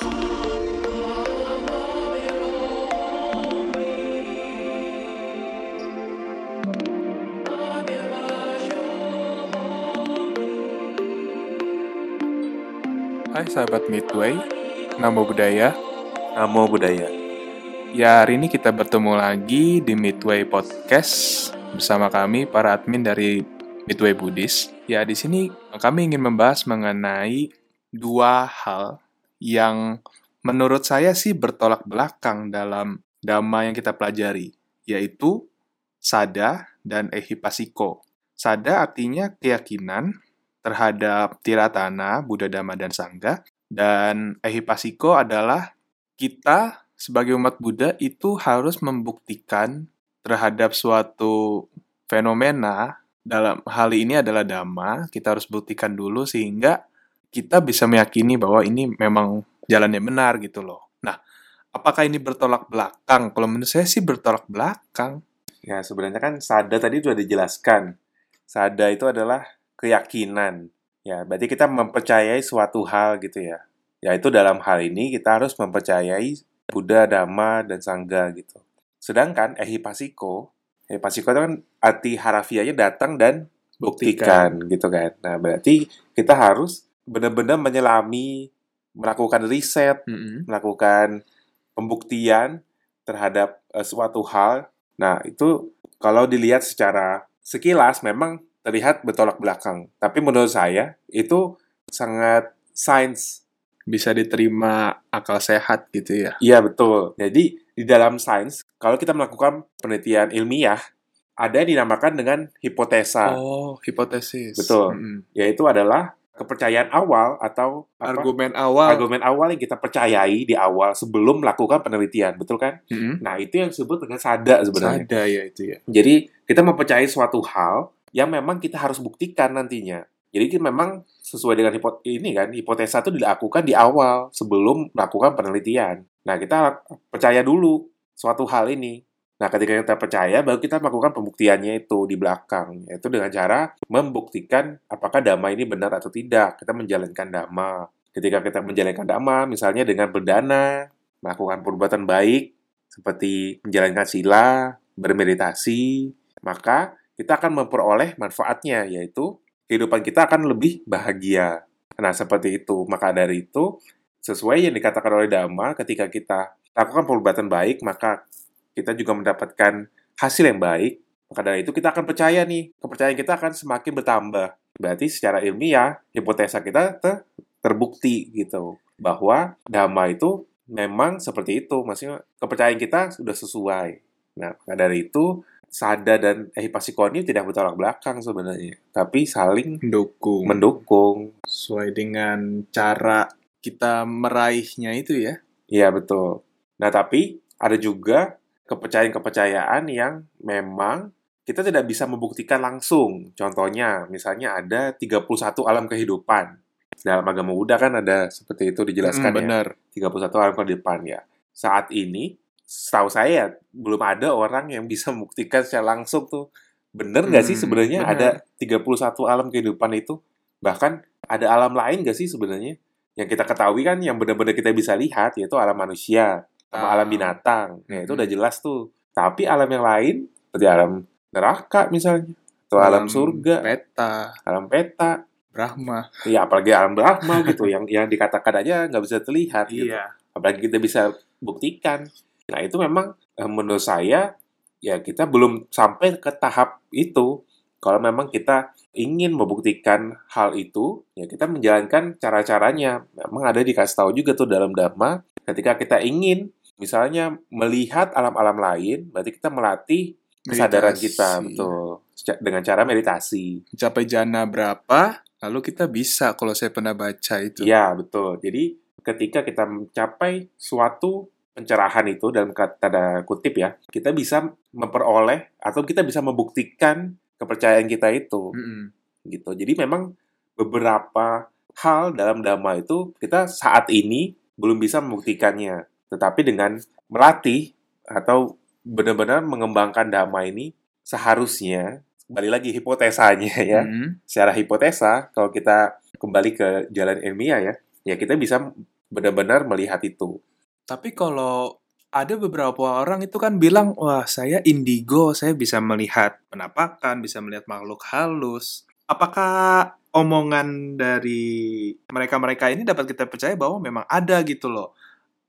Hai sahabat Midway, Namo Buddhaya. Namo Buddhaya. Ya, hari ini kita bertemu lagi di Midway Podcast bersama kami para admin dari Midway Buddhis. Ya, di sini kami ingin membahas mengenai dua hal yang menurut saya sih bertolak belakang dalam dhamma yang kita pelajari, yaitu sada dan ehipasiko. Sada artinya keyakinan terhadap tiratana, Buddha, Dhamma, dan Sangha. Dan ehipasiko adalah kita sebagai umat Buddha itu harus membuktikan terhadap suatu fenomena dalam hal ini adalah Dhamma, kita harus buktikan dulu sehingga kita bisa meyakini bahwa ini memang jalan yang benar gitu loh. Nah, apakah ini bertolak belakang? Kalau menurut saya sih bertolak belakang. Ya, sebenarnya kan sada tadi sudah dijelaskan. Sada itu adalah keyakinan. Ya, berarti kita mempercayai suatu hal gitu ya. Yaitu dalam hal ini kita harus mempercayai Buddha, Dhamma, dan Sangha gitu. Sedangkan ehipasiko, ehipasiko itu kan arti harafiahnya datang dan buktikan, gitu kan. Nah, berarti kita harus benar-benar menyelami, melakukan riset, Mm -mm. melakukan pembuktian terhadap uh, suatu hal. Nah, itu kalau dilihat secara sekilas memang terlihat bertolak belakang. Tapi menurut saya itu sangat sains. Bisa diterima akal sehat gitu ya. Iya betul. Jadi di dalam sains kalau kita melakukan penelitian ilmiah ada yang dinamakan dengan hipotesa. Oh, hipotesis. Betul. Mm-mm. Yaitu adalah kepercayaan awal atau apa, Argumen awal. argumen awal yang kita percayai di awal sebelum melakukan penelitian, betul kan? Mm-mm. Nah, itu yang disebut dengan sada sebenarnya. Ada ya itu ya. Jadi kita mempercayai suatu hal yang memang kita harus buktikan nantinya. Jadi kita memang sesuai dengan hipot ini kan hipotesa itu dilakukan di awal sebelum melakukan penelitian. Nah kita percaya dulu suatu hal ini. Nah ketika kita percaya baru kita melakukan pembuktiannya itu di belakang yaitu dengan cara membuktikan apakah dhamma ini benar atau tidak. Kita menjalankan dhamma. Ketika kita menjalankan dhamma misalnya dengan berdana, melakukan perbuatan baik seperti menjalankan sila, bermeditasi, maka kita akan memperoleh manfaatnya, yaitu kehidupan kita akan lebih bahagia. Nah, seperti itu. Maka dari itu, sesuai yang dikatakan oleh Dhamma, ketika kita lakukan perbuatan baik, maka kita juga mendapatkan hasil yang baik. Maka dari itu, kita akan percaya nih, kepercayaan kita akan semakin bertambah. Berarti secara ilmiah, hipotesa kita ter terbukti gitu. Bahwa Dhamma itu memang seperti itu. Maksudnya, kepercayaan kita sudah sesuai. Nah, maka dari itu, sada dan ehipasiko ini tidak bertolak belakang sebenarnya, tapi saling Mendukung. mendukung. Sesuai dengan cara kita meraihnya itu ya. Iya, betul. Nah, tapi ada juga kepercayaan-kepercayaan yang memang kita tidak bisa membuktikan langsung. Contohnya, misalnya ada 31 alam kehidupan. Dalam agama Buddha kan ada seperti itu dijelaskan Mm, ya. benar. 31 alam kehidupan ya. Saat ini, setahu saya belum ada orang yang bisa membuktikan secara langsung tuh. Bener nggak sih Hmm, sebenarnya benar. ada 31 alam kehidupan itu? Bahkan ada alam lain nggak sih sebenarnya? Yang kita ketahui kan yang benar-benar kita bisa lihat yaitu alam manusia sama Ah. alam binatang. Ya, itu Hmm. udah jelas tuh. Tapi alam yang lain seperti alam neraka misalnya atau alam, surga, Peta, alam peta, Brahma. ya apalagi alam Brahma gitu yang yang dikatakan aja nggak bisa terlihat gitu Iya. apalagi kita bisa buktikan. Nah, itu memang eh, menurut saya ya kita belum sampai ke tahap itu. Kalau memang kita ingin membuktikan hal itu, ya kita menjalankan cara-caranya. Memang ada dikasih tahu juga tuh dalam Dhamma, ketika kita ingin misalnya melihat alam-alam lain, berarti kita melatih kesadaran Meditasi. kita, betul. Dengan cara meditasi. Capai jana berapa, lalu kita bisa kalau saya pernah baca itu. Iya, betul. Jadi ketika kita mencapai suatu pencerahan itu dalam kata tanda kutip ya, kita bisa memperoleh atau kita bisa membuktikan kepercayaan kita itu Mm-mm. gitu. Jadi memang beberapa hal dalam dhamma itu kita saat ini belum bisa membuktikannya. Tetapi dengan melatih atau benar-benar mengembangkan dhamma ini seharusnya kembali lagi hipotesanya ya Mm. secara hipotesa kalau kita kembali ke jalan ilmiah ya ya kita bisa benar-benar melihat itu. Tapi kalau ada beberapa orang itu kan bilang, wah saya indigo, saya bisa melihat penampakan, bisa melihat makhluk halus. Apakah omongan dari mereka-mereka ini dapat kita percaya bahwa memang ada gitu loh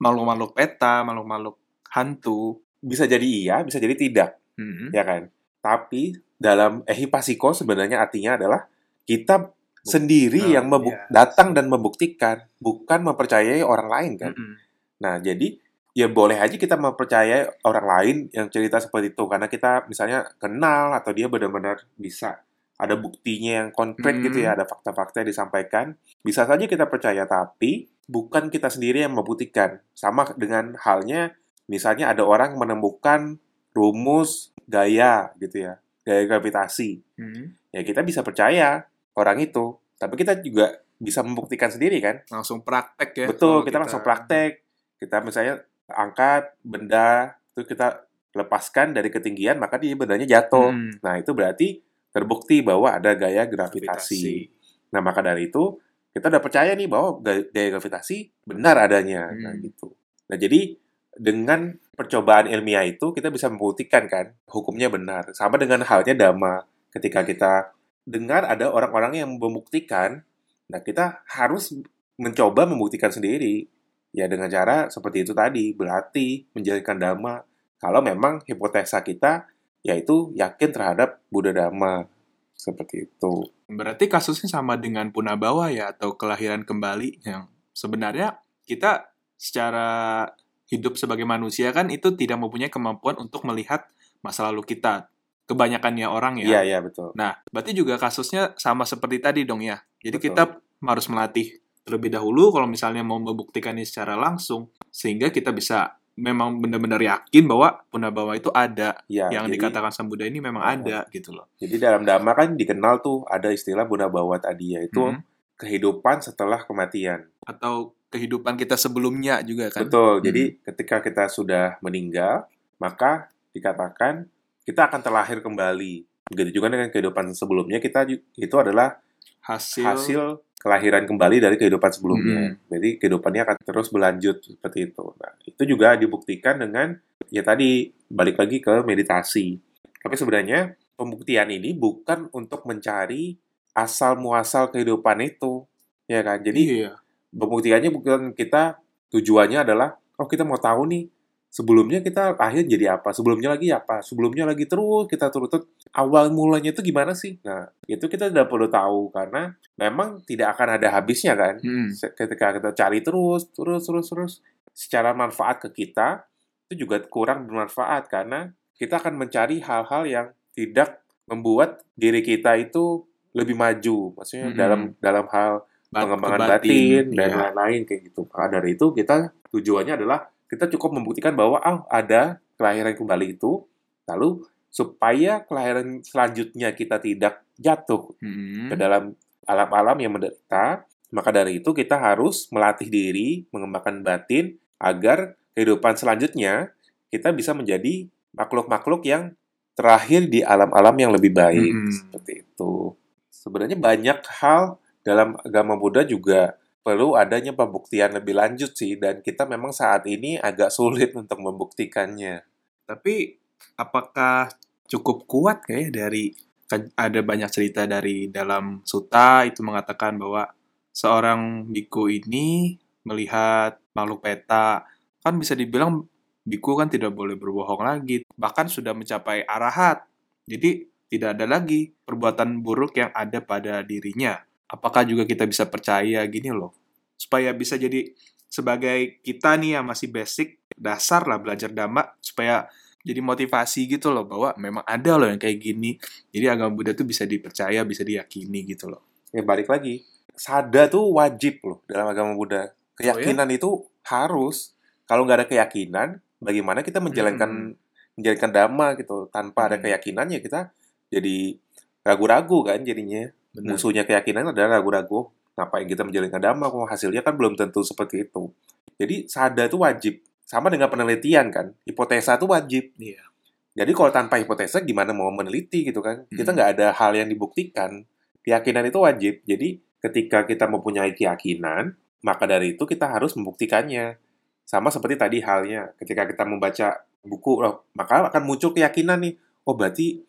makhluk-makhluk peta, makhluk-makhluk hantu. Bisa jadi iya, bisa jadi tidak, Hmm. ya kan? Tapi dalam ehipasiko sebenarnya artinya adalah kita sendiri Nah, yang membuk- iya. datang dan membuktikan, bukan mempercayai orang lain kan. Mm-mm. Nah, jadi ya boleh aja kita mempercayai orang lain yang cerita seperti itu karena kita misalnya kenal atau dia benar-benar bisa ada buktinya yang konkret Hmm. gitu ya, ada fakta-fakta yang disampaikan. Bisa saja kita percaya tapi bukan kita sendiri yang membuktikan. Sama dengan halnya misalnya ada orang menemukan rumus gaya gitu ya, gaya gravitasi. Hmm. Ya kita bisa percaya orang itu, tapi kita juga bisa membuktikan sendiri kan? Langsung praktek ya. Betul, kalau kita, langsung praktek. Kita misalnya angkat benda, itu kita lepaskan dari ketinggian, maka dia bendanya jatuh. Hmm. Nah, itu berarti terbukti bahwa ada gaya gravitasi. Nah, maka dari itu, kita udah percaya nih bahwa gaya, gravitasi benar adanya. Nah, Hmm. gitu. Nah, jadi dengan percobaan ilmiah itu, kita bisa membuktikan kan, hukumnya benar. Sama dengan halnya dhamma. Ketika kita dengar ada orang-orang yang membuktikan, nah kita harus mencoba membuktikan sendiri. Ya dengan cara seperti itu tadi, berlatih, menjalankan dhamma. Kalau memang hipotesa kita yaitu yakin terhadap Buddha Dhamma. Seperti itu. Berarti kasusnya sama dengan punabawa ya atau kelahiran kembali yang sebenarnya kita secara hidup sebagai manusia kan itu tidak mempunyai kemampuan untuk melihat masa lalu kita. Kebanyakannya orang ya. Iya, iya betul. Nah, berarti juga kasusnya sama seperti tadi dong ya. Jadi Betul. kita harus melatih terlebih dahulu kalau misalnya mau membuktikannya secara langsung sehingga kita bisa memang benar-benar yakin bahwa punabawa itu ada Ya, yang jadi, dikatakan Sang Buddha ini memang ada gitu loh. jadi dalam Dhamma kan dikenal tuh ada istilah Buddha Bawa tadi yaitu Mhm. kehidupan setelah kematian. Atau kehidupan kita sebelumnya juga kan. Betul. Hmm. Jadi ketika kita sudah meninggal, maka dikatakan kita akan terlahir kembali. Begitu juga dengan kehidupan sebelumnya kita itu adalah Hasil, hasil kelahiran kembali dari kehidupan sebelumnya. Hmm. Jadi kehidupannya akan terus berlanjut seperti itu. Nah, itu juga dibuktikan dengan ya tadi balik lagi ke meditasi. Tapi sebenarnya pembuktian ini bukan untuk mencari asal muasal kehidupan itu, ya kan? Jadi iya. pembuktiannya bukan kita tujuannya adalah oh kita mau tahu nih sebelumnya kita lahir jadi apa sebelumnya lagi apa sebelumnya lagi terus kita terus awal mulanya itu gimana sih nah itu kita tidak perlu tahu karena memang tidak akan ada habisnya kan Hmm. Ketika kita cari terus terus terus terus secara manfaat ke kita itu juga kurang bermanfaat karena kita akan mencari hal-hal yang tidak membuat diri kita itu lebih maju maksudnya Mhm. dalam dalam hal Bat- pengembangan ke batin, dan iya. lain-lain kayak gitu. Maka dari itu kita tujuannya adalah kita cukup membuktikan bahwa ah ada kelahiran kembali itu, lalu supaya kelahiran selanjutnya kita tidak jatuh Hmm. ke dalam alam-alam yang menderita, maka dari itu kita harus melatih diri, mengembangkan batin agar kehidupan selanjutnya kita bisa menjadi makhluk-makhluk yang terakhir di alam-alam yang lebih baik Mm-mm. seperti itu. Sebenarnya banyak hal dalam agama Buddha juga perlu adanya pembuktian lebih lanjut sih dan kita memang saat ini agak sulit untuk membuktikannya. Tapi apakah cukup kuat kayak dari kan ada banyak cerita dari dalam suta itu mengatakan bahwa seorang biku ini melihat makhluk peta. Kan bisa dibilang biku kan tidak boleh berbohong lagi bahkan sudah mencapai arahat. Jadi tidak ada lagi perbuatan buruk yang ada pada dirinya. Apakah juga kita bisa percaya gini loh? Supaya bisa jadi sebagai kita nih yang masih basic dasar lah belajar dhamma supaya jadi motivasi gitu loh bahwa memang ada loh yang kayak gini. Jadi agama Buddha tuh bisa dipercaya bisa diyakini gitu loh. Ya balik lagi, sada tuh wajib loh dalam agama Buddha. Keyakinan itu harus. Kalau nggak ada keyakinan, bagaimana kita menjalankan menjalankan dhamma gitu tanpa ada Hmm. keyakinan ya kita jadi ragu-ragu kan jadinya. Benar. Musuhnya keyakinan adalah ragu-ragu. Ngapain kita menjalankan dhamma kok hasilnya kan belum tentu seperti itu. Jadi sada itu wajib. Sama dengan penelitian kan. Hipotesa itu wajib. Iya. Jadi kalau tanpa hipotesa gimana mau meneliti gitu kan? Kita Hmm. nggak ada hal yang dibuktikan. Keyakinan itu wajib. Jadi ketika kita mempunyai keyakinan, Maka dari itu kita harus membuktikannya. Sama seperti tadi halnya, ketika kita membaca buku, loh, maka akan muncul keyakinan nih, oh berarti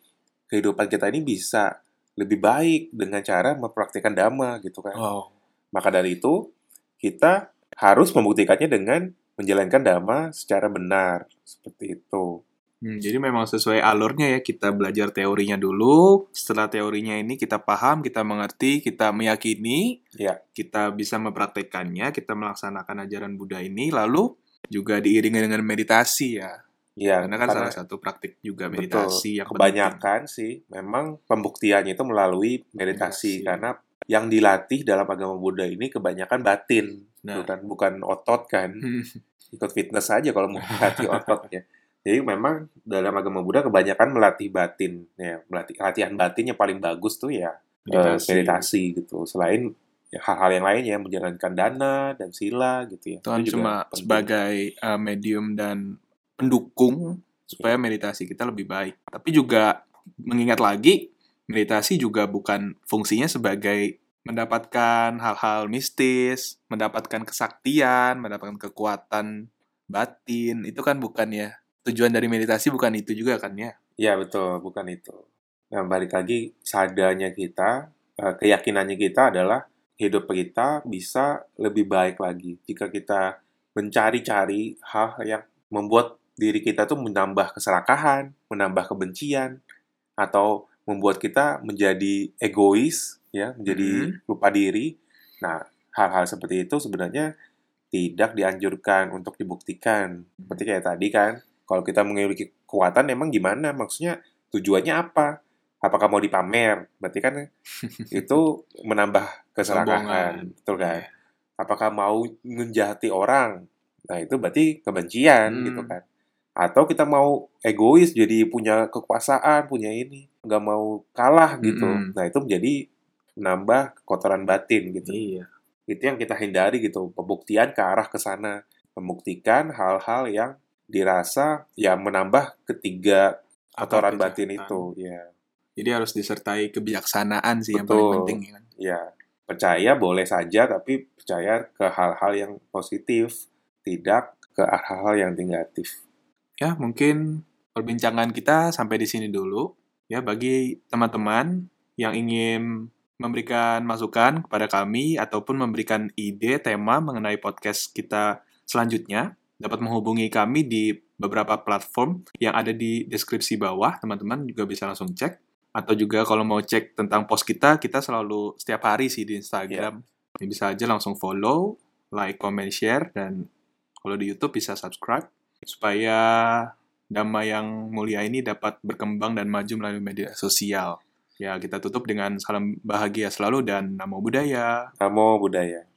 kehidupan kita ini bisa lebih baik dengan cara mempraktikkan dhamma gitu kan. Wow. Maka dari itu, kita harus membuktikannya dengan menjalankan dhamma secara benar. Seperti itu. Hmm, jadi memang sesuai alurnya ya, kita belajar teorinya dulu, setelah teorinya ini kita paham, kita mengerti, kita meyakini, Ya. kita bisa mempraktekannya, kita melaksanakan ajaran Buddha ini, lalu juga diiringi dengan meditasi ya. Ya, Karena kan karena salah satu praktik juga betul, meditasi yang penting. kebanyakan sih memang pembuktiannya itu melalui meditasi. Meditasi. Karena yang dilatih dalam agama Buddha ini kebanyakan batin, Nah. bukan bukan otot kan. Hmm, Ikut fitness aja kalau mau melatih ototnya. Jadi memang dalam agama Buddha kebanyakan melatih batin, ya melatih latihan batin yang paling bagus tuh ya eh, meditasi. meditasi gitu. Selain ya, hal-hal yang lainnya, menjalankan dana dan sila gitu ya. Itu juga cuma penting. sebagai uh, medium dan pendukung supaya meditasi kita lebih baik. Tapi juga mengingat lagi, meditasi juga bukan fungsinya sebagai mendapatkan hal-hal mistis, mendapatkan kesaktian, mendapatkan kekuatan batin. Itu kan bukan ya. Tujuan dari meditasi bukan itu juga kan ya. Ya betul, bukan itu. Nah, balik lagi sadanya kita, eh, keyakinannya kita adalah hidup kita bisa lebih baik lagi jika kita mencari-cari hal yang membuat diri kita tuh menambah keserakahan, menambah kebencian, atau membuat kita menjadi egois, ya, menjadi lupa diri. Nah, hal-hal seperti itu sebenarnya tidak dianjurkan untuk dibuktikan. Seperti kayak tadi kan, kalau kita memiliki kekuatan emang gimana? Maksudnya tujuannya apa? Apakah mau dipamer? Berarti kan itu menambah keserakahan, betul kan? Apakah mau menjahati orang? Nah, itu berarti kebencian Hmm. gitu kan. Atau kita mau egois jadi punya kekuasaan, punya ini, nggak mau kalah gitu. Mm-mm. Nah, itu menjadi menambah kotoran batin gitu Iya. itu yang kita hindari gitu pembuktian ke arah ke sana membuktikan hal-hal yang dirasa ya menambah ketiga Apa batin itu ya Jadi harus disertai kebijaksanaan sih yang Betul. paling penting ya kan. ya percaya boleh saja tapi percaya ke hal-hal yang positif tidak ke hal-hal yang negatif Ya, mungkin perbincangan kita sampai di sini dulu. Ya, bagi teman-teman yang ingin memberikan masukan kepada kami ataupun memberikan ide tema mengenai podcast kita selanjutnya, dapat menghubungi kami di beberapa platform yang ada di deskripsi bawah. Teman-teman juga bisa langsung cek. Atau juga kalau mau cek tentang post kita, kita selalu setiap hari sih di Instagram. Ya, bisa aja langsung follow, like, comment, share, dan kalau di YouTube bisa subscribe supaya Dhamma yang mulia ini dapat berkembang dan maju melalui media sosial. Ya, kita tutup dengan salam bahagia selalu dan namo buddhaya. namo budaya